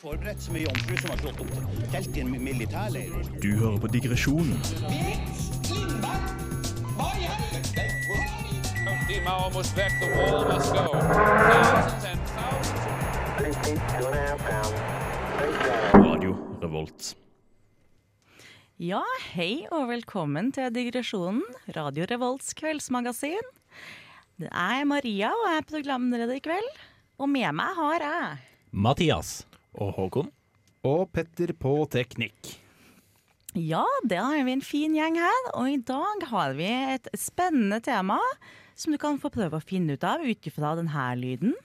forberedt som ei jomfru som har slått opp telt i en militærleir. Du hører på digresjonen. Radio Revolt. Ja, hei og velkommen til Digresjonen, Radio Revolts kveldsmagasin. Det er Maria, og jeg er programleder i kveld. Og med meg har jeg Mathias. Og Håkon. Og Petter på teknikk. Ja, det har vi en fin gjeng her, og i dag har vi et spennende tema som du kan få prøve å finne ut av ut ifra denne lyden.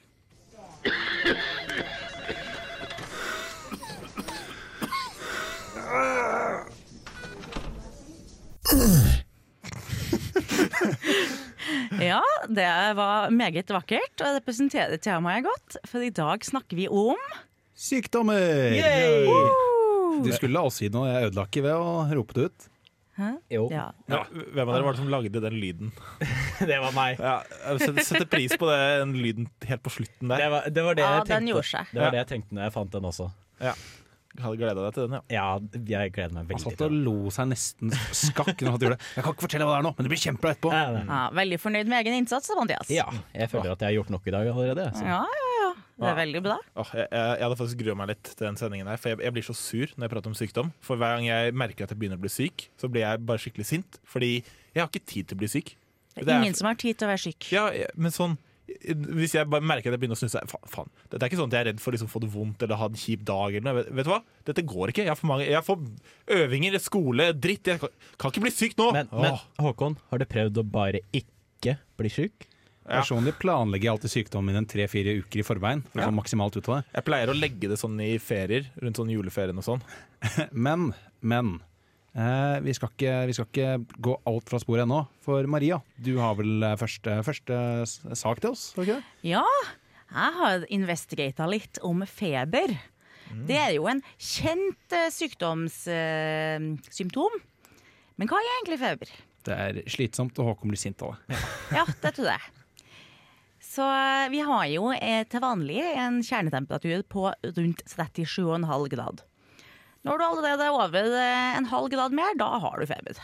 Ja, det var meget vakkert og representerer temaet godt, for i dag snakker vi om Sykdommer! Du skulle også si noe, jeg ødela ikke ved å rope det ut. Jo, ja, Ja, hvem av dere var det som lagde den lyden? det var meg. Ja, jeg setter- pris på det, den lyden helt på slutten Det der. var det, var det Ja, jeg den tenkte. gjorde seg. Det var det jeg tenkte når jeg fant den også. Jeg hadde gleda deg til den, ja. Ja, jeg gleder meg Han satt og lo seg nesten skakk når han gjorde det. Jeg kan ikke fortelle hva det er nå, men det blir kjempebra etterpå. Ja, Veldig fornøyd med egen innsats, Mathias. Ja, jeg føler at jeg har gjort nok i dag allerede. Så. ja, ja. Det er veldig bra. Oh, jeg, jeg, jeg hadde faktisk grua meg litt til den sendingen her, for jeg, jeg blir så sur når jeg prater om sykdom. For hver gang jeg merker at jeg begynner å bli syk, så blir jeg bare skikkelig sint. Fordi jeg har ikke tid til å bli syk. Det Det er er- ingen som har tid til å være syk. Ja, men sånn hvis jeg bare merker at jeg begynner å snuse fa faen. Dette er ikke sånn at jeg er redd for å liksom få det vondt eller ha en kjip dag. Eller noe. Vet, vet du hva? Dette går ikke. Jeg har for mange Jeg får øvinger, skole, dritt. Jeg kan, kan ikke bli syk nå! Men, men Håkon, har du prøvd å bare ikke bli sjuk? Ja. Personlig planlegger jeg alltid sykdommen min en tre-fire uker i forveien. For å Ja. få maksimalt ut av det. Jeg pleier å legge det sånn i ferier, rundt sånn juleferien og sånn. Men, men eh, vi, skal ikke, vi skal ikke gå alt fra sporet ennå. For Maria, du har vel eh, første, første sak til oss? ikke? Ja, jeg har investigata litt om feber. Det er jo en kjent eh, sykdomssymptom. Men hva er egentlig feber? Det er slitsomt, og Håkon blir sint av det. Ja, det tror jeg. Så eh, vi har jo eh, til vanlig en kjernetemperatur på rundt 37,5 grad. Når du allerede er over eh, en halv grad mer, da har du feber.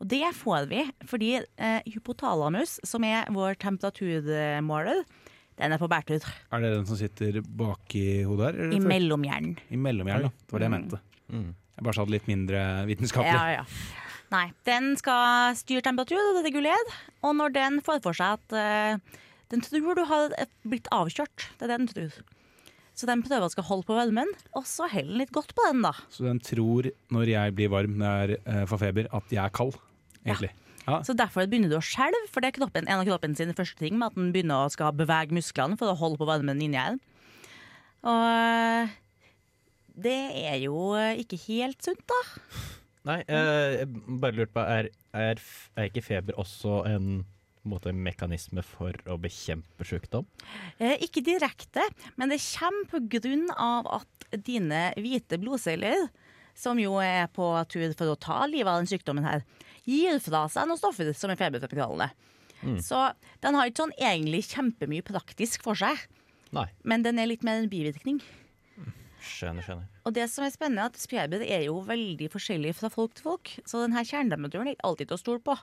Og det får vi fordi eh, hypotalamus, som er vår temperaturmåler, den er på bærtur. Er det den som sitter baki hodet her? I mellomhjernen. I mellomhjernen, ja. Det var det jeg Mm. mente. Mm. Jeg bare sa det litt mindre vitenskapelig. Ja, ja. Nei, den skal styre temperatur og regulere, og når den får for seg at eh, den tror du har blitt avkjørt, det er det den tror. Så den prøver å skal holde på varmen, og så heller den litt godt på den, da. Så den tror, når jeg blir varm når jeg eh, får feber, at jeg er kald, egentlig. Ja. Så derfor begynner du å skjelve, for det er kroppen, en av kroppen sine første ting med at den begynner å skal bevege musklene for å holde på varmen inni her. Og eh, det er jo ikke helt sunt, da. Nei, eh, jeg bare lurte på, er, er, er ikke feber også en måte, mekanisme for å bekjempe sykdom? Eh, ikke direkte, men det kommer på grunn av at dine hvite blodceller, som jo er på tur for å ta livet av den sykdommen her, gir fra seg noen stoffer som er feberfremkallende. Så den har ikke sånn egentlig kjempemye praktisk for seg, Nei, men den er litt mer en bivirkning. skjønner, skjønner. Og det som er spennende er at feber er jo veldig forskjellig fra folk til folk, så denne kjernetemperaturen er ikke alltid til å stole på.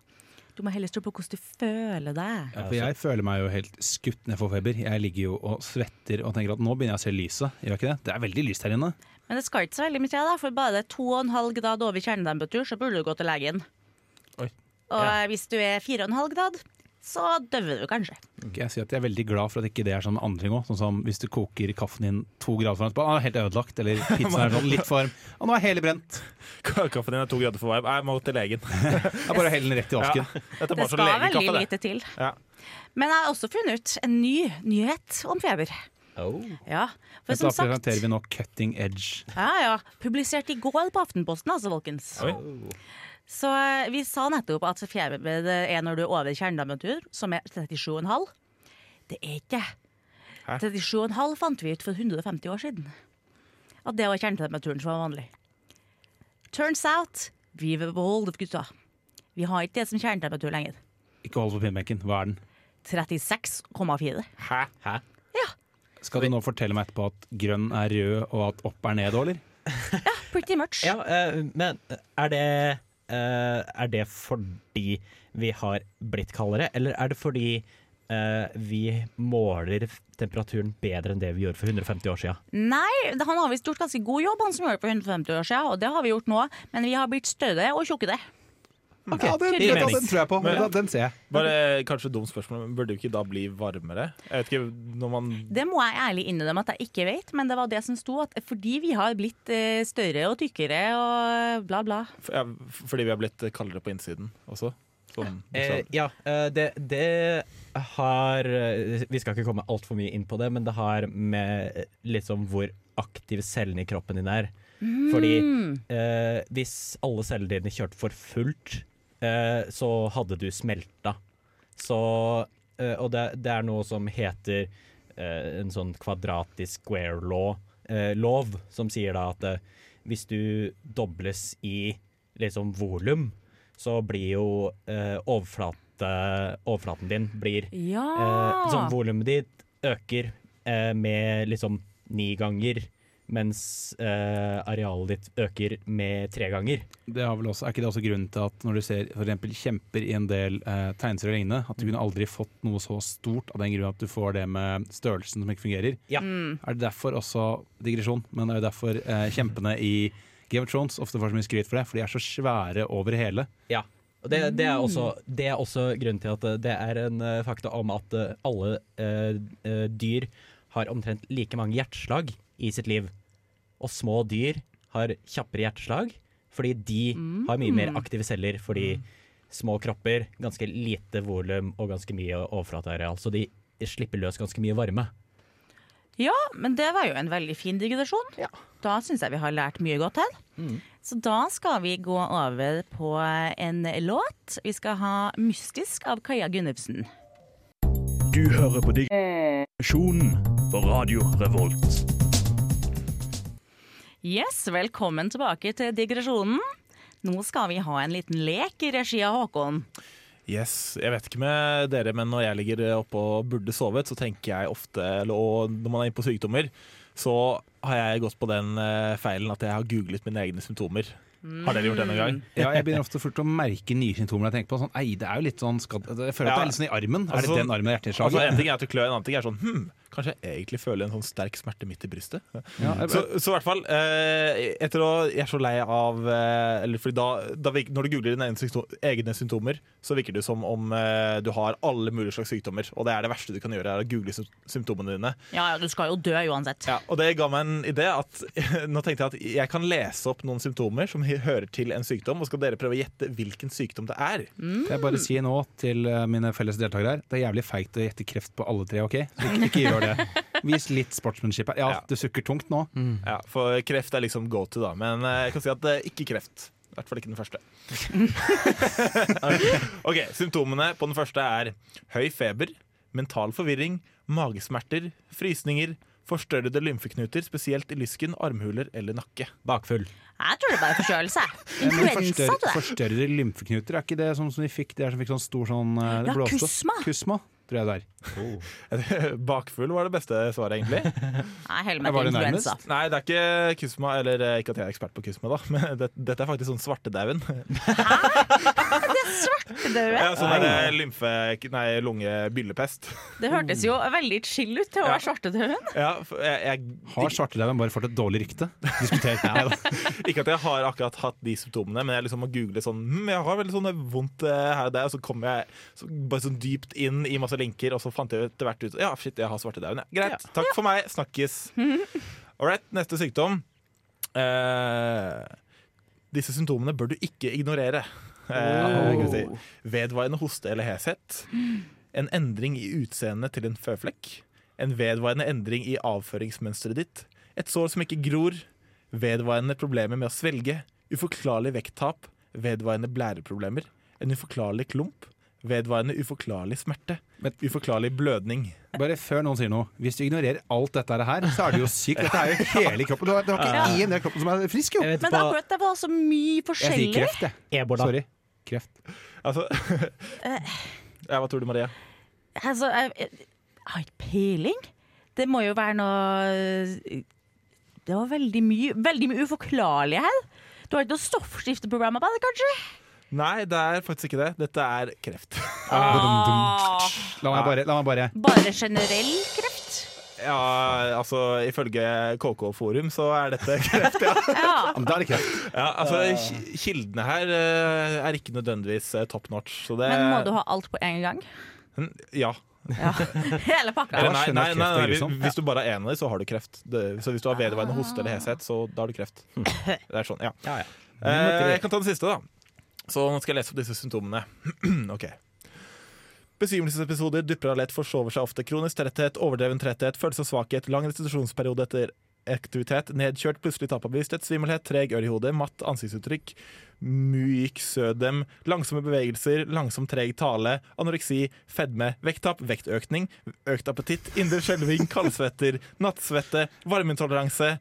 Du må heller stå på hvordan du føler deg. Ja, for jeg føler meg jo helt skutt ned for feber. Jeg ligger jo og svetter og tenker at nå begynner jeg å se lyset. Gjør jeg ikke det? Det er veldig lyst her inne. Men det skal ikke så veldig mye til, da, for bare 2,5 grad over kjernetemperatur, så burde du gå til legen. Oi. Og Ja. hvis du er 4,5 grad, så døver du kanskje. Jeg sier at jeg er veldig glad for at ikke det er sånn med andre ting òg. Sånn som hvis du koker kaffen din to grader for varmt, ah, helt ødelagt. Eller pizzaen er sånn litt for varm. Og nå er hele brent. Kaffen din er to grader for varm. Jeg må til legen. Jeg bare heller den rett i vasken. Dette er Det skal veldig lite til. Ja. Men jeg har også funnet ut en ny nyhet om feber. Oh. Ja, for Da som sagt presenterer vi nå Cutting Edge. ja, ja, Publisert i går på Aftenposten, altså, folkens. Oi. Så eh, vi sa nettopp at feber er når du er over kjernetemperatur, som er 37,5. Det er ikke Hæ? 37,5 fant vi ut for 150 år siden. At det var kjernetemperaturen som var vanlig. Turns out vi var beholdt, gutta. Vi har ikke det som kjernetemperatur lenger. Ikke hold på pinnbenken. Hva er den? 36,4. Hæ? Hæ? Ja. Skal du nå fortelle meg etterpå at grønn er rød, og at opp er ned eller? ja, Pretty much. Ja, eh, men er det, er det fordi vi har blitt kaldere, eller er det fordi eh, vi måler temperaturen bedre enn det vi gjorde for 150 år siden? Nei, han har visst gjort ganske god jobb, han som gjorde det for 150 år siden, og det har vi gjort nå. Men vi har blitt større og tjukkere. Ja, den, den, den tror jeg på. Men- Den, den ser jeg. Bare kanskje dumt spørsmål, men burde det ikke da bli varmere? Jeg vet ikke, når man Det må jeg ærlig innrømme at jeg ikke vet, men det var det som sto. At fordi vi har blitt eh, større og tykkere og bla, bla. For, ja, Fordi vi har blitt kaldere på innsiden også? Sånn, Eh, ja, eh, det, det har eh, Vi skal ikke komme altfor mye inn på det, men det har med liksom hvor aktive cellene i kroppen din er. Fordi eh, hvis alle cellene dine kjørte for fullt, så hadde du smelta. Så eh, Og det, det er noe som heter eh, en sånn kvadratisk square law, eh, lov, som sier da at eh, hvis du dobles i liksom volum, så blir jo eh, overflate, overflaten din blir Ja! eh, Sånn volumet ditt øker eh, med liksom ni ganger, mens eh, arealet ditt øker med tre ganger. Det har vel også, er ikke det også grunnen til at når du ser eksempel kjemper i en del eh, tegneserier og lignende, at du kunne aldri fått noe så stort av den grunn at du får det med størrelsen som ikke fungerer? Ja. Er det derfor også digresjon, men er det derfor eh, kjempene i Game of Thrones ofte får så mye skryt for det? For de er så svære over hele. Ja. Og det, det, er også, det er også grunnen til at eh, det er en eh, fakta om at eh, alle dyr har omtrent like mange hjerteslag i sitt liv. Og små dyr har kjappere hjerteslag fordi de har mye mer aktive celler. Fordi små kropper, ganske lite volum og ganske mye overflateareal. Så de slipper løs ganske mye varme. Ja, men det var jo en veldig fin digresjon. Da syns jeg vi har lært mye godt her. Så da skal vi gå over på en låt. Vi skal ha 'Mystisk' av Kaja Gunnufsen. Du hører på Digresjonen på Radio Revolt. Yes, velkommen tilbake til digresjonen. Nå skal vi ha en liten lek i regi av Håkon. Yes, Jeg vet ikke med dere, men når jeg ligger oppe og burde sovet, så tenker jeg ofte eller- Og når man er inne på sykdommer, så har jeg gått på den eh, feilen at jeg har googlet mine egne symptomer. Har dere gjort det noen gang? Ja, jeg begynner ofte fort å merke nye symptomer. Jeg tenker på sånn, ei, det er jo litt sånn skad Jeg føler at det er litt sånn i armen. Er Altså, det den armen er hjerteslag? Altså, en ting er at du klør, en annen ting er sånn hm, Kanskje jeg egentlig føler en sånn sterk smerte midt i brystet. Ja, jeg- Så, så i hvert fall eh, Etter å Jeg er så lei av eh, Eller fordi da, da vi, Når du googler dine egne, symptomer, så virker det som om eh, du har alle mulige slags sykdommer. Og det er det verste du kan gjøre, er å google sym- symptomene dine. Ja, ja, du skal jo dø uansett. Ja, og det ga meg en idé at Nå tenkte jeg at jeg kan lese opp noen symptomer som hører til en sykdom, og skal dere prøve å gjette hvilken sykdom det er. Kan jeg bare si nå til eh, mine felles deltakere her, det er jævlig feigt å gjette kreft på alle tre, OK? Så ikke, ikke gjør det. Vis litt sportsmanship her. Ja, Ja. du sukker tungt nå. Ja, For kreft er liksom go to, da. Men eh, jeg kan si at det er ikke kreft. I hvert fall ikke den første. ok, Symptomene på den første er høy feber, mental forvirring, magesmerter, frysninger, forstørrede lymfeknuter, spesielt i lysken, armhuler eller nakke. Bakfull. Jeg tror det er bare forkjølelse. Influensa, forstørre, forstørrede lymfeknuter, er ikke det sånn som de fikk? Det er som fikk sånn stor sånn eh, Ja, blåste. kusma. Kusma, tror jeg det er. Bakfull var det beste svaret, egentlig. Nei, heller meg til det influensa. Nei, det er ikke kusma, eller eh, ikke at jeg er ekspert på kusma, da, men det, dette er faktisk sånn svartedauden. Svartedauden. Ja, sånn der lymfe... Nei, lungebyllepest. Det hørtes jo veldig chill ut til å Ja. være svartedauden. Ja, jeg, jeg, Har svartedauden bare fått et dårlig rykte? Diskuter. Neida. Ikke at jeg har akkurat hatt de symptomene, men jeg liksom må google sånn hm, Jeg har veldig sånn vondt eh, her og der, og så kommer jeg så, bare sånn dypt inn i masse linker, og så fant jeg etter hvert ut Ja, shit, jeg har svartedauden. Ja. Greit, takk for meg. Snakkes. Right, neste sykdom. Eh, disse symptomene bør du ikke ignorere. Eh, si. Vedvarende hoste eller heshet. En endring i utseendet til en føflekk. En vedvarende endring i avføringsmønsteret ditt. Et sår som ikke gror. Vedvarende problemer med å svelge. Uforklarlig vekttap. Vedvarende blæreproblemer. En uforklarlig klump. Vedvarende uforklarlig smerte. Men- Uforklarlig blødning. Bare før noen sier noe. Hvis du ignorerer alt dette her, så er du jo syk. Dette er jo hele kroppen. Du har, du har ikke én del av kroppen som er frisk, jo. Men hva akkurat det var så mye forskjellig. Jeg sier kreft, jeg. Ebola. Sorry. Kreft. Altså Ja, hva tror du, Maria? Altså, jeg, jeg har ikke peiling. Det må jo være noe Det var veldig mye, veldig mye uforklarlig her. Du har ikke noe stoffskifteprogrammer på det, kanskje? Nei, det er faktisk ikke det. Dette er kreft. Ah, La meg bare, la meg bare. bare generell kreft? Ja, altså ifølge KK Forum så er dette kreft, ja. Ja. Da er det kreft. ja altså, kildene her eh, er ikke nødvendigvis eh, top notch. Så det, Men må du ha alt på en gang? Ja. Ja. Hele pakka? Eller, nei, nei, nei, er nei, hvis du bare har én av dem, så har du kreft. Så hvis du har vedvarende hoste eller heshet, så da har du kreft. Det er sånn, ja. Ja, ja. Eh, jeg kan ta den siste, da. Så nå skal jeg lese opp disse symptomene. ok. Besvimelsesepisoder, dupper av lett, forsover seg ofte. Kronisk tretthet, overdreven tretthet, følelse av svakhet, lang restitusjonsperiode etter aktivitet, nedkjørt, plutselig tap av bevissthet, svimmelhet, treg ør i hodet, matt ansiktsuttrykk, myksødem, langsomme bevegelser, langsom treg tale, anoreksi, fedme, vekttap, vektøkning, økt appetitt, indre skjelving, kaldsvetter, nattsvette, varmeintoleranse,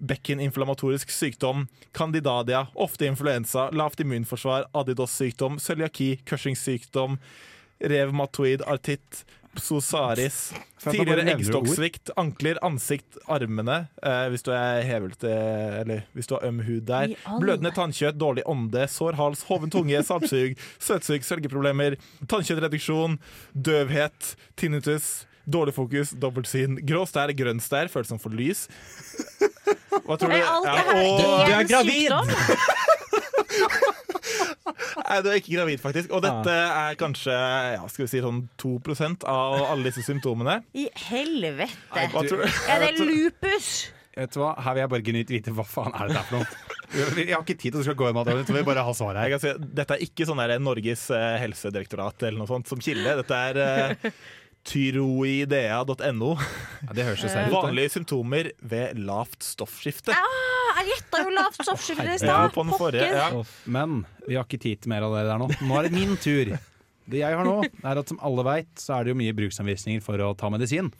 bekkeninflammatorisk sykdom, candidadia, ofte influensa, lavt immunforsvar, adidos-sykdom, cøliaki, Cushing-sykdom, revmatoid artitt, psosaris, tidligere eggstokksvikt, ankler, ansikt, armene, eh, hvis du er hevelte, eller hvis du har øm hud der, blødende tannkjøtt, dårlig ånde, sår hals, hoven tunge, salpsug, søtsug, svelgeproblemer, tannkjøttreduksjon, døvhet, tinnitus, dårlig fokus, dobbeltsyn, grå stær, grønn stær, følelse som for lys. Hva tror du? Er alt det Ja, her og- Du er én gravid! sykdom? Nei, du er ikke gravid, faktisk. Og dette er kanskje ja, skal vi si sånn 2% av alle disse symptomene. I helvete! Hva tror du? Er det lupus? Vet du hva? Her vil jeg bare genuint vite hva faen er det der for noe. Jeg har ikke tid til å gå med det, Vi bare ha svaret Jeg her. kan si, dette er ikke sånn der Norges eh, helsedirektorat eller noe sånt som kilde. Dette er uh, tyroidea.no. Ja, det høres jo seriøst ut. Vanlige symptomer ved lavt stoffskifte. Ah, jeg gjetta jo lavt stoffskifte i stad. Ja. Men vi har ikke tid til mer av det der nå. Nå er det min tur. Det jeg har nå, er at som alle veit, så er det jo mye bruksanvisninger for å ta medisin.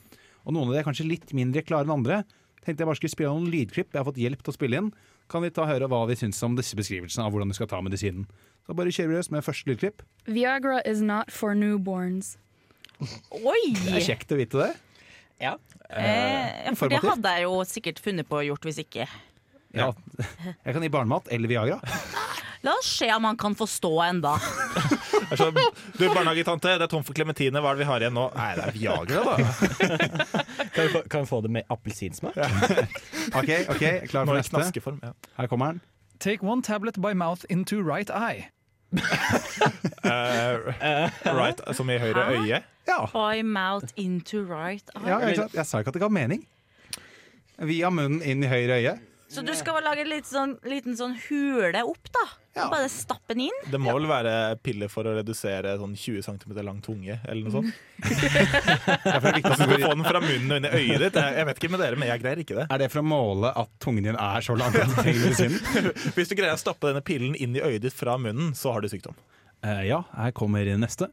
Og noen av de er kanskje litt mindre klare enn andre. Tenkte jeg bare skulle spille noen lydklipp. Jeg har fått hjelp til å spille inn. Kan vi ta høre hva vi syns om disse beskrivelsene av hvordan du skal ta medisinen. Så bare kjører vi løs med første lydklipp. Viagra is not for newborns. Oi! Det er kjekt å vite det. Ja. Eh, ja, for det hadde jeg jo sikkert funnet på å gjort hvis ikke. Ja. Jeg kan gi barnemat eller Viagra. La oss se om han kan forstå enda. Er sånn, du, barnehagetante, det er tom for klementine. Hva er det vi har igjen nå? Nei, det er Viagra, da. Kan vi få, kan vi få det med appelsinsmak? OK, ok, klar for neste. Ja. Her kommer den. Take one tablet by mouth into right eye. Eh, right, som i høyre Hæ? øye. Ja. By mouth into right eye. ja jeg. Jeg sa ikke at det ga mening. Via munnen inn i høyre øye. Så du skal lage en sånn, liten sånn hule opp, da? Ja. Bare stappe den inn? Det må vel være piller for å redusere sånn 20 cm lang tunge, eller noe sånt. jeg er ikke viktig at Du du skal få den fra munnen og inn i øyet ditt. Jeg jeg vet ikke med dere, men jeg greier ikke det. Er det for å måle at tungen din er så lang? Hvis du greier å stappe denne pillen inn i øyet ditt fra munnen, så har du sykdom. Uh, ja, her kommer neste.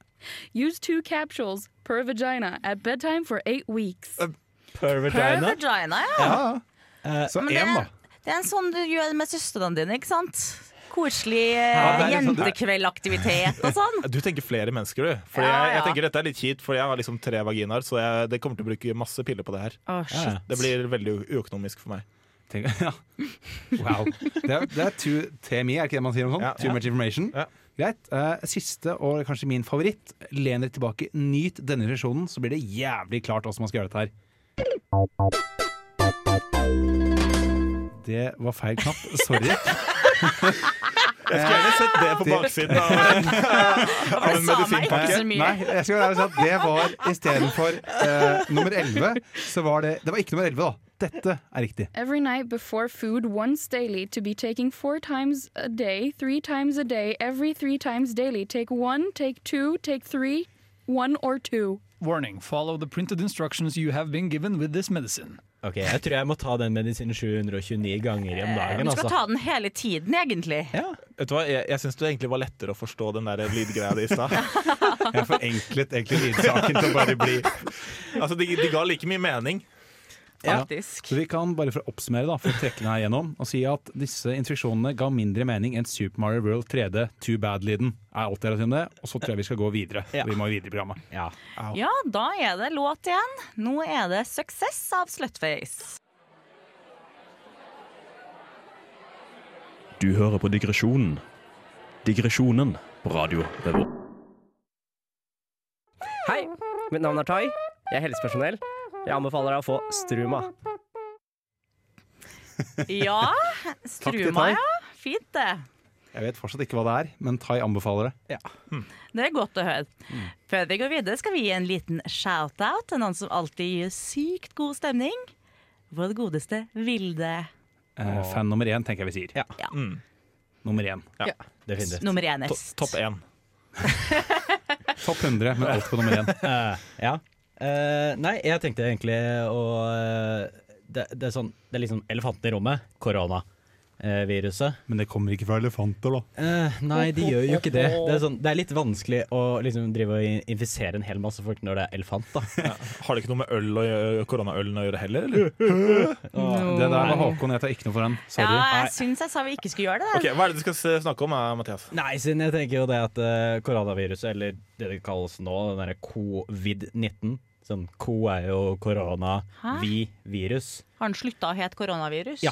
Use two capsules per vagina at bedtime for eight weeks. Per Per vagina? vagina, ja. Ja. Så Men én, da. Det er en sånn du gjør med søstrene dine, ikke sant? Koselig Ja, eh, liksom- jentekveldaktivitet og sånn. Du tenker flere mennesker, du. Fordi Ja, jeg, jeg tenker dette er litt kjipt, for jeg har liksom tre vaginaer, så jeg, det kommer til å bruke masse piller på det her. Oh, shit. Det blir veldig uøkonomisk for meg. Tenk, ja. Wow. Det er, det er too TMI, er ikke det man sier om sånn? Ja. Too much information. Ja. Greit. Uh, siste og kanskje min favoritt. Len dere tilbake, nyt denne sesjonen, så blir det jævlig klart hvordan man skal gjøre dette her. Det var feil knapp. Sorry. Jeg skulle gjerne sett det på baksiden av en, av en medisinpakke. Nei, jeg ærlig si at det var istedenfor uh, nummer 11, så var det Det var ikke nummer 11, da. Dette er riktig. Every night before food, once daily, to be taking four times a day, three times a day, every three times daily. Take one, take two, take three, one or two. Warning, follow the printed instructions you have been given with this medicine. Ok, Jeg tror jeg må ta den medisinen 729 ganger om dagen. Du skal Altså. ta den hele tiden, egentlig. Ja. Vet du hva, Jeg, jeg syns det egentlig var lettere å forstå den der lydgreia di i stad. Jeg forenklet egentlig lydsaken til å bare bli Altså, de, de ga like mye mening. Faktisk. Så vi kan bare for å oppsummere da, for å trekke den her gjennom, og si at disse instruksjonene ga mindre mening enn Super Mario World 3D Too Bad-lyden. Er det? Og så tror jeg vi skal gå videre. Ja. Vi må videre i programmet. Ja. Ja, da er det låt igjen. Nå er det 'Success' av Slutface. Du hører på Digresjonen. Digresjonen på Radio Revolt. Hei, mitt navn er Tai. Jeg er helsepersonell. Jeg anbefaler deg å få Struma. Ja, Struma, ja. Fint, det. Jeg vet fortsatt ikke hva det er, men Tai anbefaler det. Det er godt å høre. Før vi går videre, skal vi gi en liten shout-out til noen som alltid gir sykt god stemning. Vår godeste Vilde. Eh, fan nummer én, tenker jeg vi sier. Ja. Ja. Mm. Nummer én. Definitivt. Nummer én. Topp én. Topp 100, men alt på nummer én. uh, ja. Eh, nei, jeg tenkte egentlig å eh, det, det, er sånn, det er liksom elefanten i rommet. Koronaviruset. Men det kommer ikke fra elefanter, da. Eh, nei, de gjør jo ikke det. Det er, sånn, det er litt vanskelig å liksom drive og infisere en hel masse folk når det er elefant. da Har det ikke noe med øl gjøre, koronaølen å gjøre heller, eller? Det der var Håkon, jeg tar ikke noe for den. Ja, jeg syns jeg sa vi ikke skulle gjøre det. Okay, Hva er det du skal snakke om, eh, Mathias? Nei, siden jeg tenker jo det at koronaviruset, eller det det kalles nå, den derre covid-19 Sånn ko er jo korona, Hæ? vi-virus. Har den slutta å hete koronavirus? Ja.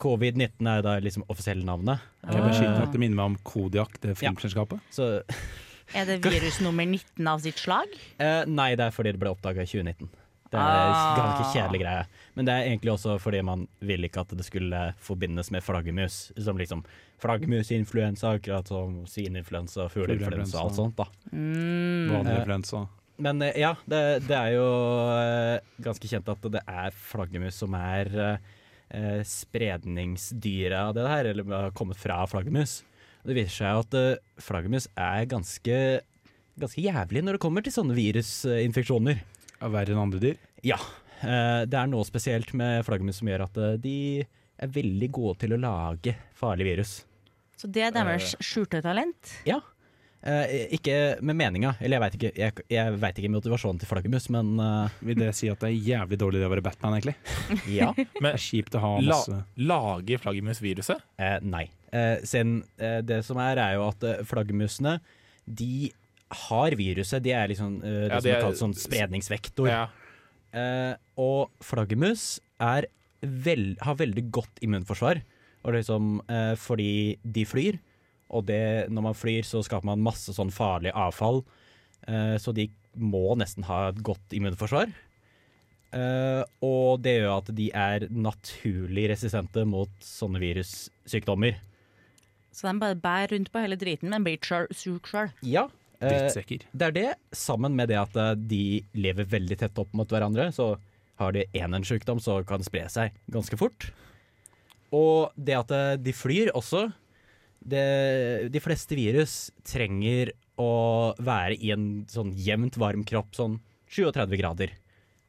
Covid-19 er da liksom offisielle navnet. Jeg er beskyttet Eh, at det minner meg om Kodiak, det filmselskapet. så Er det virus nummer 19 av sitt slag? eh, Nei, det er fordi det ble oppdaga i 2019. Det er Ah. ganske kjedelig greie. Men det er egentlig også fordi man vil ikke at det skulle forbindes med flaggermus. Som liksom flaggermusinfluensa, akkurat som svineinfluensa, fugleinfluensa og alt sånt. da Mm. Vanlig influensa. Men eh, ja, det, det er jo eh, ganske kjent at det er flaggermus som er eh, eh, spredningsdyret av det her, eller har kommet fra flaggermus. Det viser seg at eh, flaggermus er ganske, ganske jævlig når det kommer til sånne virusinfeksjoner. Er verre enn andre dyr. Ja. eh, det er noe spesielt med flaggermus som gjør at eh, de er veldig gode til å lage farlig virus. Så det er deres skjulte talent? Ja. Eh, ikke med meninga, eller jeg veit ikke, jeg, jeg vet ikke motivasjonen til flaggermus, men eh, Vil det si at det er jævlig dårlig det å være Batman, egentlig? ja. Det er kjipt å ha la, masse lager flaggermusviruset? Eh, nei. Eh, sen, eh, det som er, er jo at eh, flaggermusene de har viruset. De er liksom eh, det Ja, som er er- kalt sånn spredningsvektor. Ja. Eh, og flaggermus er vel, har veldig godt immunforsvar. Og liksom, eh, fordi de flyr, og det, når man flyr så skaper man masse sånn farlig avfall. Eh, så de må nesten ha et godt immunforsvar. Eh, og det gjør at de er naturlig resistente mot sånne virussykdommer. Så de bare bærer rundt på hele driten, men blir syk sjøl? Ja. eh, det er det, sammen med det at eh, de lever veldig tett opp mot hverandre. Så har de én en sykdom, så kan det spre seg ganske fort. Og det at eh, de flyr også det, De fleste virus trenger å være i en sånn jevnt varm kropp, sånn 37 grader.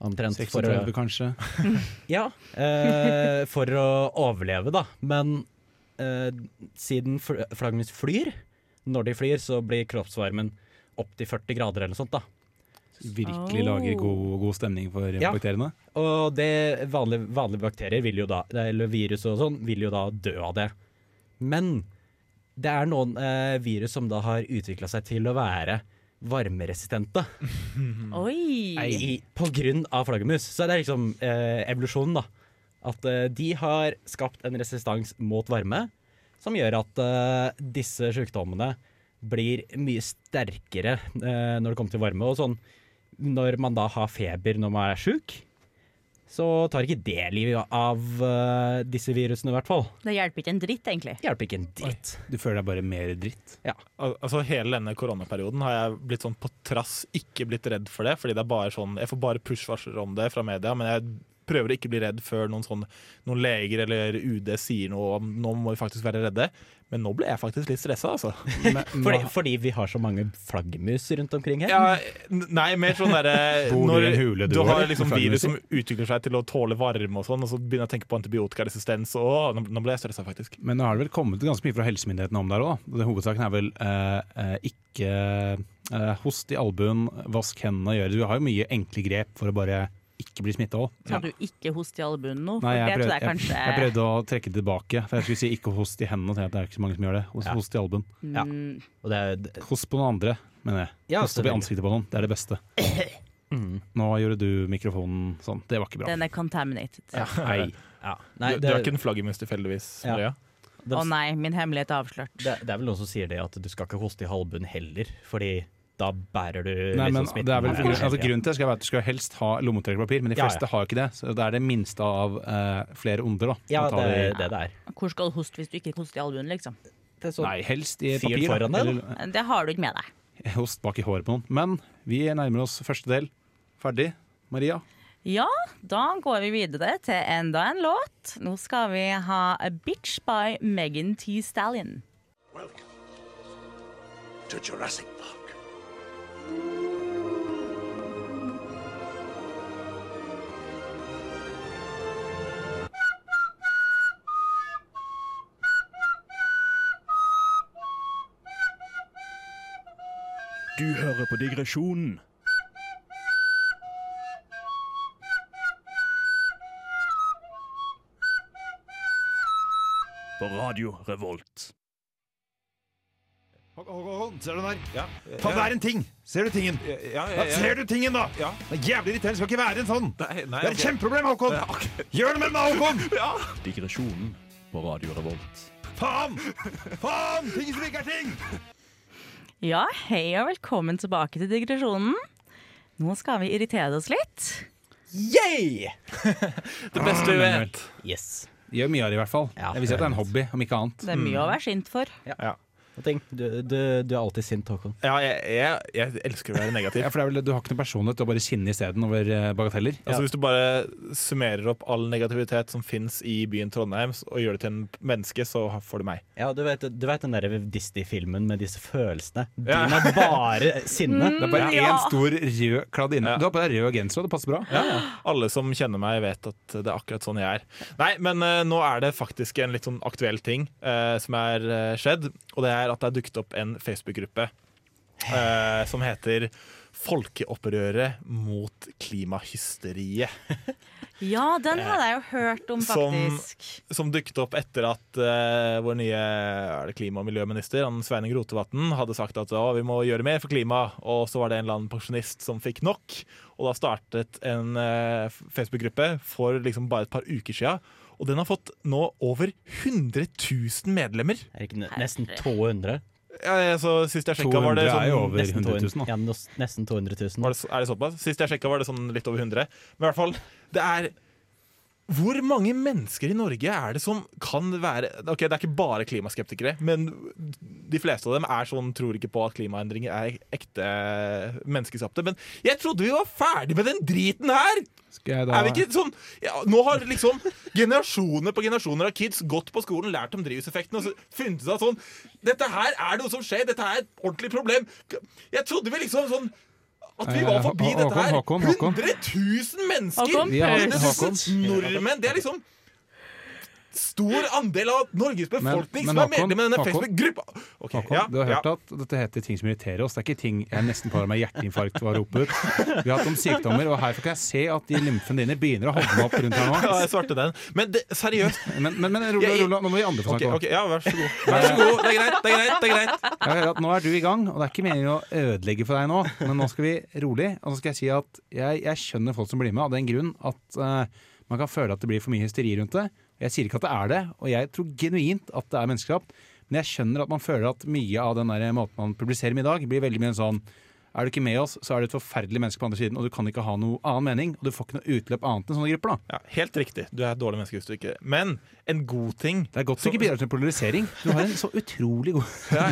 Omtrent. for å- 36, kanskje. ja, eh, for å overleve, da. Men eh, siden fl flaggermus flyr, når de flyr, så blir kroppsvarmen opptil 40 grader eller noe sånt. da. Virkelig Oh. lager god, god stemning for Ja. bakteriene. Og det vanlige, vanlige bakterier vil jo da, eller virus og sånn, vil jo da dø av det. Men det er noen eh, virus som da har utvikla seg til å være varmeresistente. Oi! i, på grunn av flaggermus. Så det er liksom eh, evolusjonen, da. At eh, de har skapt en resistans mot varme, som gjør at eh, disse sykdommene blir mye sterkere eh, når det kommer til varme. Og sånn, når man da har feber når man er sjuk, så tar ikke det livet av uh, disse virusene, i hvert fall. Det hjelper ikke en dritt, egentlig. Hjelper ikke en dritt. Du føler deg bare mer dritt. Al altså Hele denne koronaperioden har jeg blitt sånn på trass ikke blitt redd for det. Fordi det er bare sånn, Jeg får bare push-varsler om det fra media, men jeg prøver å ikke bli redd før noen, sånn, noen leger eller UD sier noe om nå må vi faktisk være redde. Men nå ble jeg faktisk litt stressa, altså. Men, Fordi, fordi vi har så mange flaggermus rundt omkring her. Ja, nei, mer sånn derre når hule, du, du har liksom virus som utvikler seg til å tåle varme og sånn, og så begynner jeg å tenke på antibiotikaresistens, og nå, nå ble jeg stressa, faktisk. Men nå har det vel kommet ganske mye fra helsemyndighetene om der òg. Hovedsaken er vel eh, eh, ikke eh, host i albuen, vask hendene og gjøre Du har jo mye enkle grep for å bare ikke bli smitta òg. Sa du ikke host i albuen nå? Nei, jeg det prøvde, jeg jeg, kanskje jeg prøvde å trekke det tilbake. For jeg skulle si ikke host i hendene, og tenkte at det er ikke så mange som gjør det. Host, Ja. host i albuen. Ja. Mm, Og det er, Host på noen andre, mener jeg. Ja, host opp i ansiktet på noen. Det er det beste. mm, Nå gjorde du mikrofonen sånn. Det var ikke bra. Den er contaminated. Ja. Nei. ja. Nei, du, du er ikke en flaggermus tilfeldigvis? Ja. Å oh, nei, min hemmelighet er avslørt. det, det er vel noen som sier det at du skal ikke hoste i halvbunnen heller, fordi da bærer du Nei, men liksom smitten vel, her. grunn- altså, grunnen til det skal være at du skal helst ha lommetørklepapir, men de Ja, ja. fleste har jo ikke det. Så det er det minste av uh, flere onder. da. Ja, det det det er. Hvor skal du hoste hvis du ikke hoster i albuen, liksom? Det Nei, helst i papir. foran deg, da. eller- Det har du ikke med deg. Host bak i håret på noen. Men vi nærmer oss første del. Ferdig. Maria? Ja, da går vi videre til enda en låt. Nå skal vi ha A Bitch by Megan T. Stallion. Welcome to Jurassic Park. Du hører på digresjonen. På Radio Revolt. Håkon, ser du den der? Ja. Faen, det er en ting! Ser du tingen? Ja, ja, ja. ser du tingen, da! Ja. Det er jævlig irriterende. Skal ikke være en sånn! Nei, nei, Det er et kjempeproblem, Håkon! Ja, ok. Gjør noe med den, Håkon! ja. Digresjonen på Radio Revolt. Faen! Faen! Ting som ikke er ting! Ja, hei og velkommen tilbake til digresjonen. Nå skal vi irritere oss litt. Yeah! Det beste vi vet. Yes. Gjør mye av det, i hvert fall. Ja. jeg vil si at det er en hobby, om ikke annet. Det er mye å være sint for. Og ting, du, du, du er alltid sint, Håkon. Ja, jeg, jeg, jeg elsker å være negativ. Ja, for det er vel, Du har ikke noe personlighet, du har bare kinne isteden over eh, bagateller. Altså Hvis du bare summerer opp all negativitet som fins i byen Trondheim, og gjør det til en menneske, så får du meg. Ja, du vet, du vet den der Disney-filmen med disse følelsene? Din er bare sinne. Det er bare én stor rød kladd inne. Ja. Du har på deg rød genser, og det passer bra. Alle som kjenner meg, vet at det er akkurat sånn jeg er. Nei, men uh, nå er det faktisk en litt sånn aktuell ting uh, som er uh, skjedd. Og det er at det er dukket opp en Facebook-gruppe eh, som heter Folkeopprøret mot klimahysteriet. Ja, den hadde jeg jo hørt om, faktisk. Som dukket opp etter at eh, vår nye er det klima- og miljøminister han Sveining Rotevatn hadde sagt at å, vi må gjøre mer for klima, og så var det en eller annen pensjonist som fikk nok. Og da startet en eh, Facebook-gruppe for liksom bare et par uker sia. Og den har fått nå over 100 000 medlemmer. Er det ikke ne- nesten 200? Ja, altså, sist jeg sjekka, var det 200 er jo sånn over Nesten 100 000. 200 Da. Ja, nesten 200 000. var det, Er det såpass? Sist jeg sjekka, var det sånn litt over 100. Men i hvert fall, det er Hvor mange mennesker i Norge er det som kan være Ok, Det er ikke bare klimaskeptikere, men de fleste av dem er sånn, tror ikke på at klimaendringer er ekte menneskeskapte. Men jeg trodde vi var ferdig med den driten her! Er vi ikke sånn ja, Nå har liksom generasjoner på generasjoner av kids gått på skolen, lært om drivhuseffekten og så funnet ut at sånn Dette her er noe som skjer, dette er et ordentlig problem. Jeg trodde vi liksom sånn at vi var Eh, forbi dette her. Håkon, Håkon, Håkon. 100 000 mennesker! Håkon, Vi har- 100 000 Håkon. nordmenn! Det er liksom stor andel av Norges befolkning men som er medlem i denne. Facebook-gruppa. Okay, Håkon, ja, du har hørt ja. at dette heter ting som irriterer oss. Det er ikke ting jeg nesten får meg hjerteinfarkt av å rope ut. Vi har hatt om sykdommer, og her kan jeg se at de lymfene dine begynner å hovne opp rundt her Ja, nå. jeg svarte den. Men det, seriøst. Men, men, men Rola, Rola, nå må vi andre få Ok, Okay, okay, ja, vær så god. Vær så god. Det er greit. det er greit, det er greit Jeg hører at Nå er du i gang, og det er ikke meningen å ødelegge for deg nå, men nå skal vi rolig. Og så skal jeg si at jeg, jeg skjønner folk som blir med, av den grunn at uh, man kan føle at det blir for mye hysteri rundt det. Jeg sier ikke at det er det, og jeg tror genuint at det er menneskeskapt. Men jeg skjønner at man føler at mye av den der måten man publiserer med i dag, blir veldig mye en sånn Er du ikke med oss, så er du et forferdelig menneske på andre siden, og du kan ikke ha noe annen mening, og du får ikke noe utløp annet enn sånne grupper, da. Ja, helt riktig. Du er et dårlig menneske hvis du ikke Men en god ting Det er godt du ikke bidrar til polarisering. Du har en så utrolig god ja,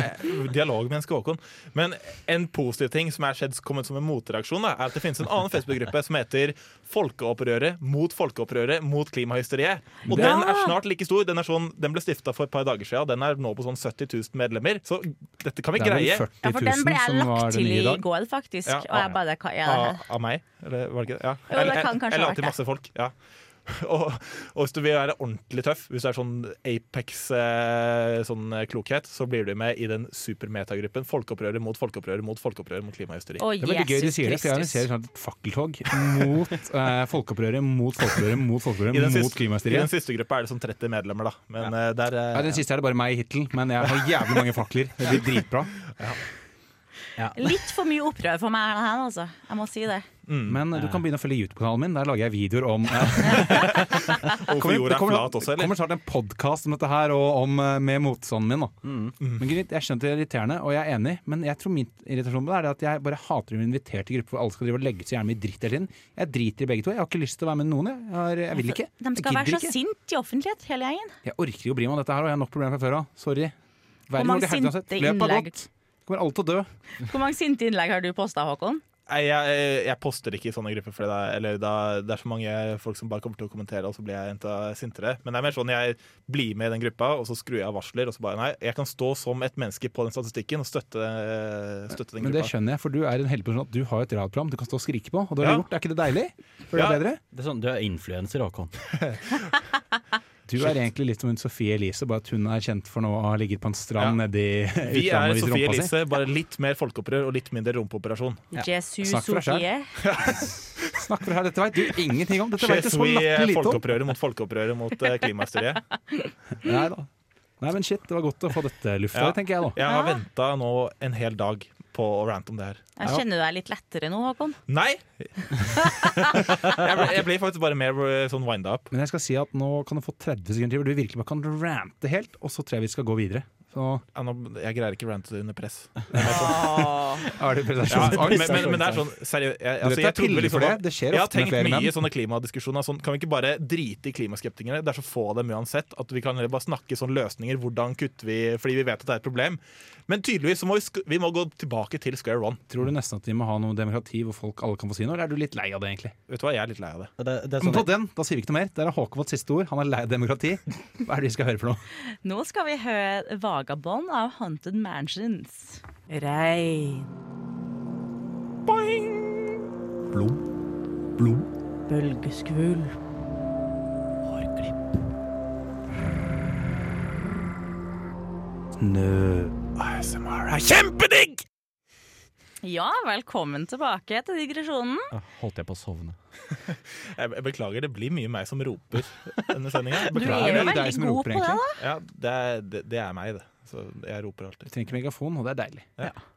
Dialogmenneske Håkon. Men en positiv ting som er skjedd kommet som en motreaksjon, da, er at det finnes en annen Facebook-gruppe som heter Folkeopprøret mot folkeopprøret mot klimahysteriet. Og Ja! den er snart like stor. Den, er sånn, den ble stifta for et par dager siden, og den er nå på sånn 70 000 medlemmer. Så dette kan vi greie. Ja, for den ble jeg lagt til i går, faktisk. Ja, og jeg bare hva er det Av, her? av meg? Eller var det ikke det? Ja. Jo, det kan eller ha alltid vært masse folk. Ja. og, og hvis du vil være ordentlig tøff, hvis du er sånn Apex eh, sånn eh, klokhet, så blir du med i den supermetagruppen Folkeopprøret mot folkeopprøret mot folkeopprøret mot klimahysteri. Oh, Det er veldig gøy de sier det, for jeg arrangerer sånn et fakkeltog mot eh, folkeopprøret, mot folkeopprøret, mot folkeopprøret, mot siste, I den siste gruppa er det sånn 30 medlemmer, da. Men ja. der eh, Ja, den siste er det bare meg hittil, men jeg har jævlig mange fakler. Det blir dritbra. Litt for mye opprør for meg her, altså. Jeg må si det. Men du kan begynne å følge YouTube-kanalen min. Der lager jeg videoer om Hvorfor jorda er flat også, det eller? kommer snart en podkast om dette her, og om, eh, med motstanden min. Da. Mm. Men Grit, Jeg skjønner det er irriterende, og jeg er enig, men jeg tror min irritasjon på det er at jeg bare hater å bli invitert til grupper hvor alle skal drive og legge så gjerne mye dritt hele tiden. Jeg driter i begge to. Jeg har ikke lyst til å være med noen. Jeg, jeg, har, jeg vil ikke. De skal være så ikke. sinte i offentlighet, hele gjengen. Jeg orker ikke å bry meg om dette her, og jeg har nok problemer fra før av. Sorry. Hvor Verden mange går til helvete uansett. sinte Løpet har innlegg gått. Kommer alle til å dø. Hvor mange sinte innlegg har du posta, Håkon? Nei, jeg, jeg poster ikke i sånne grupper, for det er, eller da, det er så mange folk som bare kommer til å kommentere, og så blir jeg enda sintere. Men det er mer sånn jeg blir med i den gruppa, og så skrur jeg av varsler. Og så bare nei, jeg kan stå som et menneske på den statistikken og støtte, støtte den Men det skjønner jeg, for du er en heldig person du har et radioprogram du kan stå og skrike på. Og det har Ja. gjort, er ikke det deilig? Føler du Ja. deg bedre? Det er sånn, Du er influenser, Håkon. Du er egentlig litt som en Sofie Elise, bare at hun er kjent for nå å ha ligget på en strand Ja. nedi Vi er Sophie Sofie. Elise, bare litt mer folkeopprør og litt mindre rumpeoperasjon. Jesus Snakk for deg. Snakk for deg, dette vet du ingenting om. Dette vet du så latterlig lite om. folkeopprøret mot folkeopprøret mot uh, klimahysteriet. Nei da. Nei, men shit, det var godt å få dette lufta, Ja. tenker jeg da. Jeg har Ja. venta nå en hel dag på å rante om det her. Jeg kjenner du deg litt lettere nå, Håkon. Nei! jeg, blir, jeg blir faktisk bare mer eh, sånn winda up. Men jeg skal si at nå kan du få 30 sekunder til hvor du virkelig bare kan rante helt, og så tror jeg vi skal gå videre. Så Ja, nå, jeg greier ikke rante under press. er det Ja, men, men, men det er sånn seriøst jeg, altså, det jeg er liksom Jeg har tenkt mye menn. i sånne klimadiskusjoner. Sånn, kan vi ikke bare drite i klimaskeptikere? Det er så få av dem uansett. At vi kan bare snakke sånn løsninger. Hvordan kutter vi Fordi vi vet at det er et problem. Men tydeligvis så må vi, sk vi må gå tilbake til square one. Tror du nesten at vi må ha noe demokrati hvor folk alle kan få si noe, eller er du litt lei av det, egentlig? Vet du hva, jeg er litt lei av det. Det, det sånn Men sånn, på den, da sier vi ikke noe mer. Der er Håkon fått siste ord. Han er lei av demokrati. Hva er det vi skal høre for noe? Nå skal vi høre Vagabond av Haunted Mansions. Rein. Blom. Blom. Bølgeskvulp. Snø. ASMR er kjempedigg! Ja, velkommen tilbake til digresjonen. Holdt jeg på å sovne. Jeg beklager, det blir mye meg som roper denne sendinga. Du er jo veldig god på det, da. Ja, det er, det, det er meg, det. Så jeg roper alltid. Du trenger ikke megafon, og det er deilig.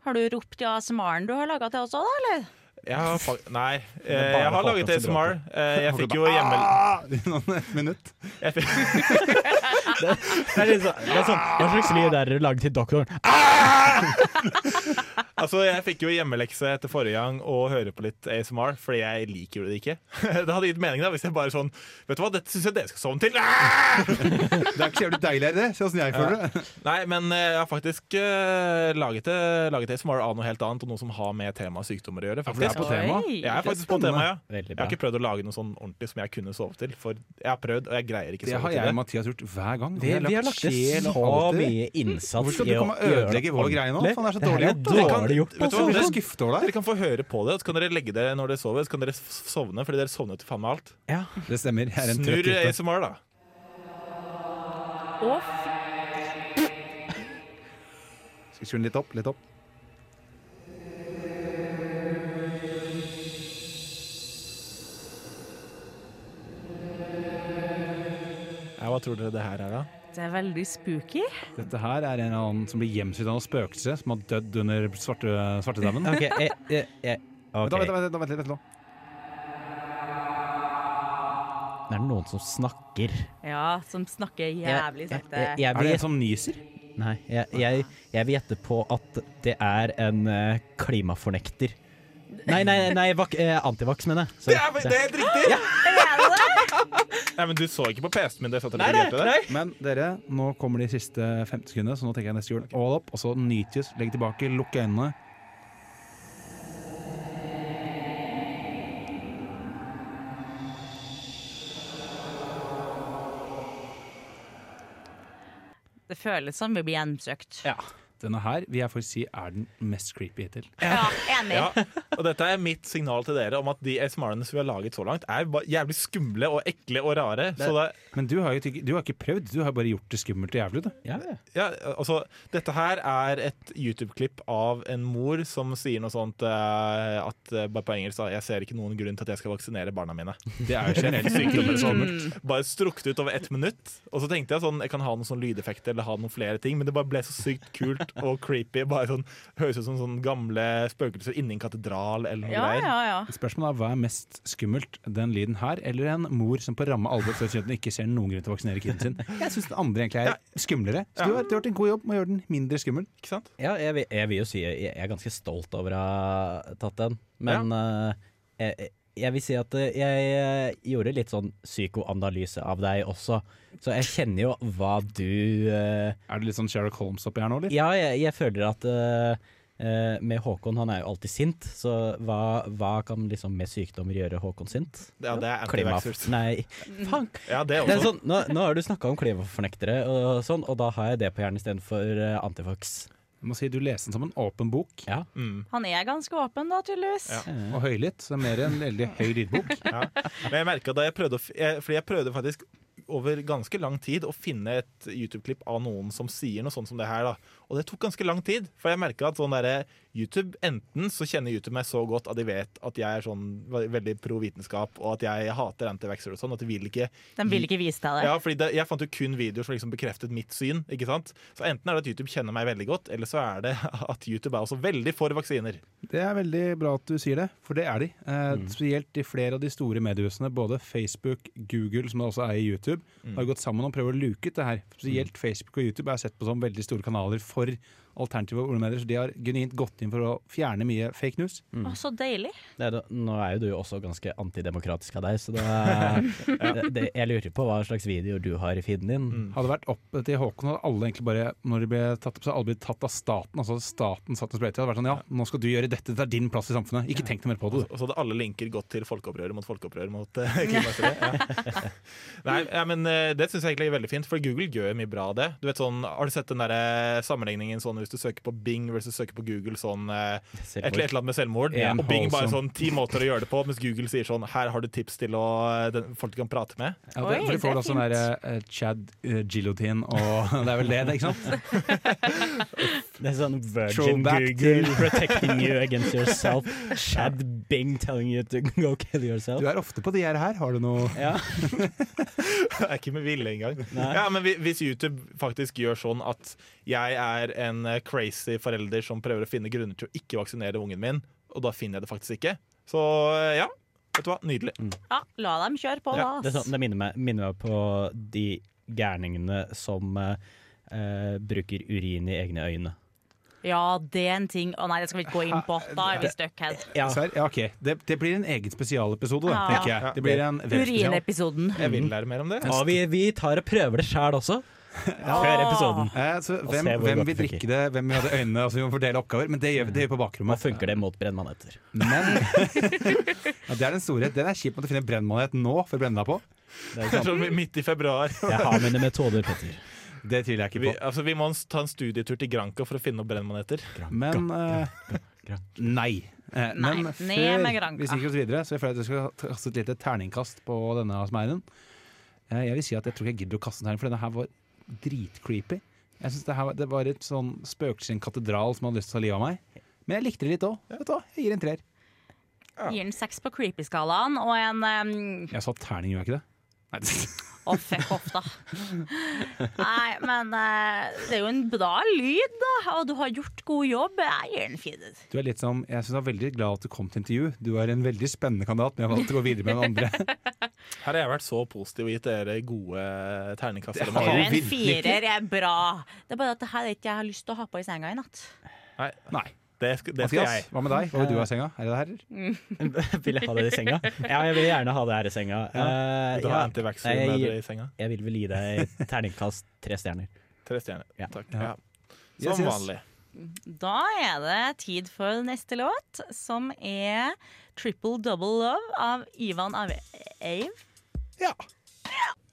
Har du ropt i ASMR-en du har laga til oss òg, da, eller? Jeg har, fa- nei, eh, jeg har laget ASMR. Eh, Jeg fikk jo hjemme... Noen et minutt. Fikk, Det er, litt sånn, er sånn, Hva slags lyd er det laget til doktoren? altså, jeg fikk jo hjemmelekse etter forrige gang å høre på litt ASMR, fordi jeg liker det ikke. Det hadde gitt mening da, hvis jeg bare sånn Vet du hva, dette syns jeg dere skal sovne til! Det er ikke så jævlig deilig, det? Se åssen jeg føler det. Nei, men eh, jeg har faktisk uh, laget, det, laget ASMR av noe helt annet, og noe som har med temaet sykdommer å gjøre. For det er på tema. Jeg er faktisk på tema, ja. Jeg har ikke prøvd å lage noe sånn ordentlig som jeg kunne sove til. For jeg har prøvd, og jeg greier ikke Det sove har til jeg det. og Mathias gjort hver gang. Vi, vi har lagt lagt så i det. mye innsats Hvorfor skal i du å komme og gjøre det ødelegge nå? Faen, det er så dårlig gjort. er Dere kan- dårlig gjort. vet du hva, altså. Dere over Dere kan få høre på det, og så kan dere legge det når dere sover. Så kan dere sovne, fordi dere sovner til faen meg alt. Ja. Det stemmer. Jeg er en Snurr trøtt type. ASMR, da. Å, Skal vi skru den litt opp? Litt opp. Ja, hva tror dere det her er, da? Det er veldig spooky. Dette her er en eller annen som blir gjemt av noe spøkelse som har dødd under svarte, svartedauden. OK. eh, eh, jeg, ok. Vent, vent, vent, vent litt, nå. Det er noen som snakker. Ja, som snakker jævlig Jeg- sakte. jeg- jeg Er det en som nyser? Nei, jeg, jeg, jeg vil gjette på at det er en uh, klimafornekter. Nei, nei, nei vak, uh, antivaks, mener jeg. Det er, det er helt riktig! Nei, men Du så ikke på PC-en min da jeg satt og redigerte det? nei. Men dere, nå kommer de siste 50 sekundene, så nå tenker jeg neste jul all opp, og så nytes, legg tilbake, lukk øynene. Det føles som vi blir hjemsøkt. Ja. Denne her vil jeg faktisk si er den mest creepy hittil. Ja, enig. Ja, og dette er mitt signal til dere om at de ASMR-ene som vi har laget så langt, er bare jævlig skumle og ekle og rare. Så det, Men du har jo ikke, du har ikke prøvd, du har bare gjort det skummelt og jævlig. Ja, ja, altså, dette her er et YouTube-klipp av en mor som sier noe sånt uh, at eh, bare på engelsk Jeg ser ikke noen grunn til at jeg skal vaksinere barna mine. Det er jo generelt sykdom eller skummelt. Bare strukket ut over ett minutt. Og så tenkte jeg sånn, jeg kan ha noen sånn lydeffekter eller ha noen flere ting, men det bare ble så sykt kult og creepy. Bare sånn, Høres ut som sånn gamle spøkelser inni en katedral eller noe Ja, greier. ja, ja. Spørsmålet er hva er mest skummelt, den lyden her eller en mor som på ramme alvor sier at hun ikke ser noen grunn til å vaksinere kiden sin? Jeg syns den andre egentlig er skumlere. Så du har, du har gjort en god jobb med å gjøre den mindre skummel. Ikke sant? Ja, jeg, vil- jeg vil jo si jeg er ganske stolt over å ha tatt den, men eh, jeg, jeg vil si at eh, jeg eh, gjorde litt sånn psykoanalyse av deg også, så jeg kjenner jo hva du uh, Er det litt sånn Sherlock Holmes oppi her nå, eller? Ja, jeg, jeg føler at uh, eh, med Håkon, han er jo alltid sint, så hva, hva kan liksom med sykdommer gjøre Håkon sint? Ja, det er antivaxers. Nei, faen! Ja, det Det er sånn, nå, nå har du snakka om klimafornektere og sånn, og da har jeg det på hjernen istedenfor uh, antifax. Jeg må si Du leste den som en åpen bok. Ja. Mm. Han er ganske åpen, da, tydeligvis. Ja. Og høylytt, så mer en veldig høy lydbok. Ja. Men jeg merket da jeg prøvde jeg, Fordi jeg prøvde faktisk over ganske lang tid å finne et YouTube-klipp av noen som sier noe sånt som det her. da Og det tok ganske lang tid. For jeg merka at sånn derre YouTube Enten så kjenner YouTube meg så godt at de vet at jeg er sånn veldig pro vitenskap, og at jeg hater antivaxxer og sånn, at de vil ikke De vil ikke vise deg det. Ja, fordi det, jeg fant jo kun videoer som liksom bekreftet mitt syn. ikke sant? Så enten er det at YouTube kjenner meg veldig godt, eller så er det at YouTube er også veldig for vaksiner. Det er veldig bra at du sier det, for det er de. Eh, Spesielt i flere av de store mediehusene, både Facebook, Google, som også er i YouTube, har gått sammen og prøver å luke ut det her. Spesielt Facebook og YouTube er sett på som veldig store kanaler for alternative ordmedier, så de har genuint gått inn for å fjerne mye fake news. Å, så deilig. Det er, nå er jo du også ganske antidemokratisk av deg, så da det, det, jeg lurer på hva slags videoer du har i feeden din. Hadde det vært opp til Håkon, hadde alle egentlig bare Når de ble tatt opp, så alle blitt tatt av staten. Altså staten satt og sprøytet. Det hadde vært sånn ja, nå skal du gjøre dette, dette er din plass i samfunnet. Ikke tenk noe mer på det. Og så hadde alle linker gått til folkeopprøret mot folkeopprøret mot uh. Ja. Nei, ja, men eh, det syns jeg egentlig er veldig fint, for Google gjør mye bra av det. Du vet sånn, Har du sett den der eh, sammenligningen sånn hvis du søker på Bing versus søker på Google sånn eh, et, eller et eller annet med selvmord? En Og Bing bare sånn ti måter å gjøre det på, mens Google sier sånn her har du tips til å, eh, den, folk du kan prate med. Ja, det, for du de får da sånn der eh, Chad uh, Gillotin og Det er vel det, det, ikke sant? Det er sånn Virgin Google protecting you against yourself. Chad Bing telling you to go kill yourself. Du er ofte på de her. her. Har du noe Ja. Det er ikke med vilje engang. Ja, men hvis YouTube faktisk gjør sånn at jeg er en eh, crazy forelder som prøver å finne grunner til å ikke vaksinere ungen min, og da finner jeg det faktisk ikke, så eh, ja. Vet du hva? Nydelig. Ja, la dem kjøre på, Ja, da. Det, sånn, det minner, meg, minner meg på de gærningene som eh, eh, bruker urin i egne øyne. Ja, det er en ting. Å nei, det skal vi ikke gå inn på. Da er vi stuck her. Ja. Ja, ok. Det, det blir en egen spesialepisode, Ja. tenker jeg. Det blir en. Urinepisoden. Jeg vil lære mer om det. Ja, vi, vi tar og prøver det sjæl også. Før episoden. Eh, så Og hvem, se hvor hvem vil det drikke det, hvem vil ha det øynene, altså vi må fordele oppgaver. Men det gjør vi, det gjør på bakrommet. bakrommet. funker det mot brennmaneter? Men ja, det er den store. Den er kjipt at du finner brennmanet nå for å brenne deg på. Det er Sånn midt i februar. Jeg har mine metoder, Petter. Det tviler jeg ikke Vi, altså, vi må ta en studietur til Granca for å finne opp brennmaneter. Men uh, nei. Eh, Nei, men før vi stikker oss videre, så jeg føler at vi skal kaste et lite terningkast på denne smeiren. Eh, jeg vil si at jeg tror ikke jeg gidder å kaste den her, for denne her var dritcreepy. Jeg synes det, her, det var et sånn spøkelse i en katedral som hadde lyst til å ta livet av meg. Men jeg likte det litt òg. Jeg gir en treer. Gir den seks på creepy-skalaen og en um, Jeg sa terning, gjorde jeg ikke det? Nei, det- Å, fuck off, da. Nei, men uh, det er jo en bra lyd, da. Og du har gjort god jobb. Jeg gir den fire. Du er litt som, jeg synes jeg er veldig glad at du kom til intervju. Du er en veldig spennende kandidat, men jeg valgte å gå videre med den andre. Her har jeg vært så positiv og gitt dere gode terningkast. En firer er bra. Det er bare at det her er ikke jeg har lyst til å ha på i senga i natt. Nei, Nei. Det skal, det skal Mathias, jeg. hva med deg? Hva vil du ha i senga? Er det herrer? Vil jeg ha det i senga? Ja, jeg vil gjerne ha det her i senga. Eh, Du har ja. antivaxer Nei, med deg i senga. jeg vil vel gi deg et terningkast tre stjerner. Tre stjerner. Ja. Takk. Ja. Ja. Yes, Som yes. vanlig. Da er det tid for neste låt, som er 'Triple Double Love' av Ivan Ave- Ave.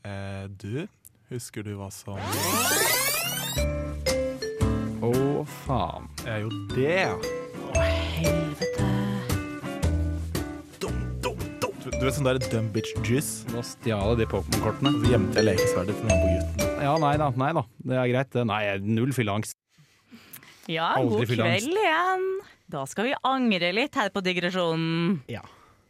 Eh, du, husker du hva som Å, Å, faen. Er jo det, ja. Helvete. Du, du vet sånn der dumb bitch juice? Nå stjal jeg de Pokémon-kortene. Så gjemte jeg lekesverdet til nabogutten. på. Ja, nei da. Nei da. Det er greit. det. Nei, null fylleangst. Ja, Aldri god fylleangst. kveld igjen. Da skal vi angre litt her på digresjonen. Ja.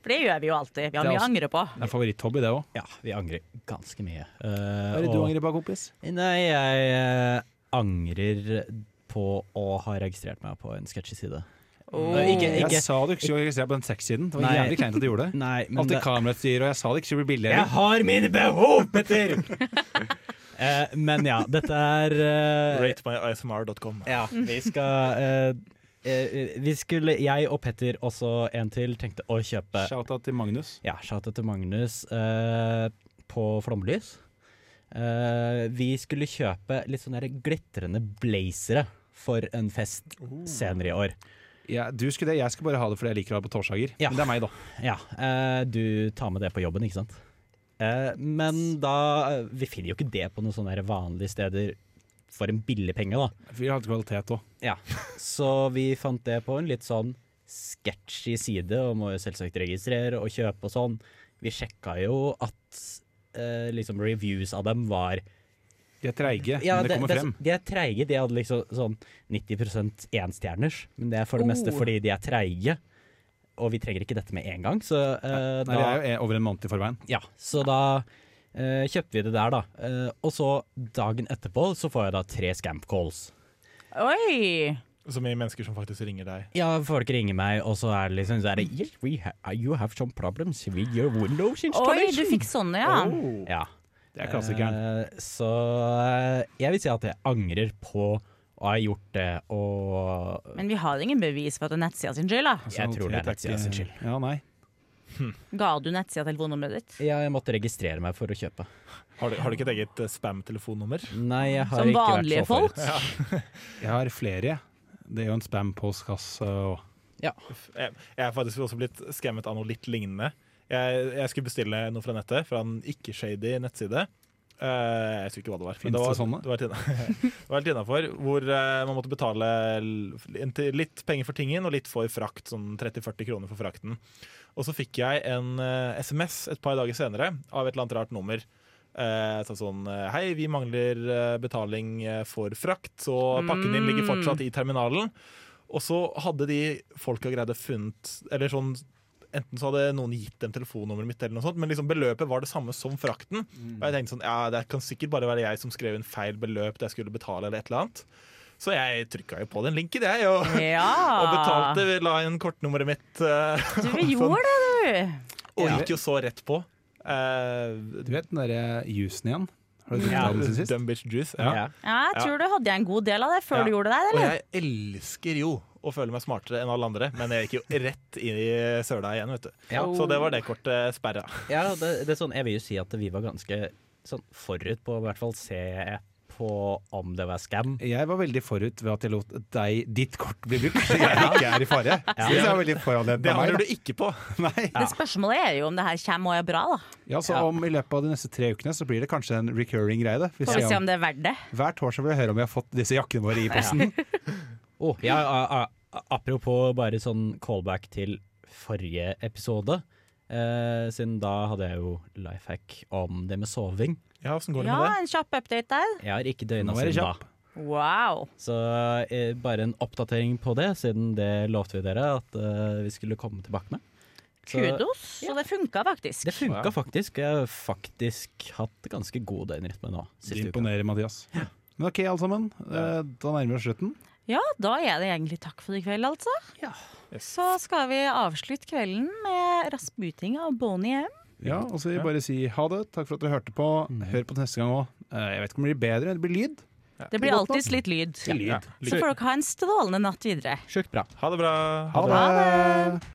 For det gjør vi jo alltid. Vi har mye å angre på. Det er favoritt-hobby, det òg. ja, vi angrer ganske mye. Eh, Hva er det du angrer på, kompis? Nei, jeg eh, angrer på å ha registrert meg på en sketsjeside. Oh. Ikke, ikke Jeg sa du ikke skulle registrere på den sexsiden. Det var Nei. jævlig kleint at du gjorde det. Nei, men Alltid det, kamerautstyr, og jeg sa det ikke skulle bli billigere. jeg har mine behov, Petter! Eh, men ja, dette er eh, Ratemyismr.com. Ja, vi skal eh, eh, Vi skulle, jeg og Petter, også en til, tenkte å kjøpe Shout-out til Magnus. Ja, shout out til Magnus eh, på Flomlys. Eh, vi skulle kjøpe litt sånne glitrende blazere for en fest senere i år. Ja, du skulle det, jeg skal bare ha det fordi jeg liker å ha det på torsdager. Ja. Men det er meg, da. Ja, eh, du tar med det på jobben, ikke sant? Eh, men da eh, Vi finner jo ikke det på noen sånne vanlige steder for en billig penge, da. Vi har hatt kvalitet òg. Ja, Så vi fant det på en litt sånn sketchy side, og må jo selvsagt registrere og kjøpe og sånn. Vi sjekka jo at eh, liksom reviews av dem var De er treige, Ja, men det, kommer frem. De er treige. De hadde liksom sånn 90% énstjerners, men det er for det meste Oh. fordi de er treige. Og vi trenger ikke dette med en gang, så uh, Nei, det da er jo over en måned i forveien. Ja, så da uh, kjøpte vi det der, da. Uh, og så dagen etterpå så får jeg da tre scamp calls. Oi! Så mye mennesker som faktisk ringer deg. Ja, folk ringer meg, og så er det liksom så er det, yes, we ha You have some problems with your Windows Oi, du fikk sånne, ja. Ja. Det er klassikeren. Eh, så eh, jeg vil si at jeg angrer på å ha gjort det, og Men vi har ingen bevis for at det er nettsida sin skyld, da. jeg tror det er nettsida sin skyld. Ja, nei. Ga du nettsida telefonnummeret ditt? Ja, jeg måtte registrere meg for å kjøpe. Har du, har du ikke et eget eh, spam-telefonnummer? Nei, jeg har Som ikke vært så folk? Jeg har flere. Det er jo en spam-postkasse og Ja. Jeg, jeg er faktisk også blitt skammet av noe litt lignende. Jeg, jeg skulle bestille noe fra nettet, fra en ikke-shady nettside. Uh, jeg husker ikke hva det var. Finnes det var, sånne? Det var, det var helt innafor. Hvor uh, man måtte betale litt penger for tingen og litt for frakt. Sånn 30-40 kroner for frakten. Og så fikk jeg en uh, SMS et par dager senere av et eller annet rart nummer. Eh, så sånn eh, Hei, vi mangler eh, betaling eh, for frakt, så pakken din ligger fortsatt i terminalen. Og så hadde de folka greid å funnet Eller sånn Enten så hadde noen gitt dem telefonnummeret mitt, eller noe sånt, men liksom beløpet var det samme som frakten. Og jeg tenkte sånn, ja, Det kan sikkert bare være jeg som skrev en feil beløp da jeg skulle betale. eller et eller annet. Så jeg trykka jo på den linken, jeg, og, Ja. og betalte. La inn kortnummeret mitt. eh, Du gjorde det, du. og gikk jo så rett på. Uh, Du vet den derre juicen igjen? Har du ja, den sist? Dumb bitch juice. Ja. Ja. Ja, jeg tror du hadde en god del av det før Ja. du gjorde det, Og eller? jeg elsker jo å føler meg smartere enn alle andre, men jeg gikk jo rett inn i søla igjen, vet du. Ja. Så det var det kortet sperra. Ja, det, det er sånn, jeg vil jo si at vi var ganske sånn forut på å i hvert fall se på om det var scam. Jeg var veldig forut ved at jeg lot deg, ditt kort bli brukt, så jeg ikke er i fare. Så jeg var veldig foran Det angrer du ikke på. Nei. Det spørsmålet er jo om det her kommer og er bra, da. Ja, så om I løpet av de neste tre ukene så blir det kanskje en recurring greie. Får vi se om- det er verdt det. Hver torsdag vil jeg høre om vi har fått disse jakkene våre i posten. Oh, ja, a, a, apropos bare sånn callback til forrige episode. Eh, siden da hadde jeg jo life hack om det med soving. Ja, Åssen går det Ja, med det? en kjapp update der. Jeg har ikke døgna siden kjapp. da. Wow. Så eh, bare en oppdatering på det, siden det lovte vi dere at eh, vi skulle komme tilbake med. Så Kudos. Så det funka faktisk. Det funka faktisk. Jeg har faktisk hatt ganske god døgnrytme nå. Det imponerer, uka. Mathias. Men OK, alle sammen. Eh, Da nærmer vi oss slutten. Ja, da er det egentlig takk for i kveld, altså. Så skal vi avslutte kvelden med Rasputing av Bonnie M. Ja, og så vil jeg bare si ha det. Takk for at dere hørte på. Hør på neste gang òg. Jeg vet ikke om det blir bedre. Det blir lyd. Det blir alltids litt lyd. Ja. Så får dere ha en strålende natt videre. Sjukt bra. Ha det bra. Ha det.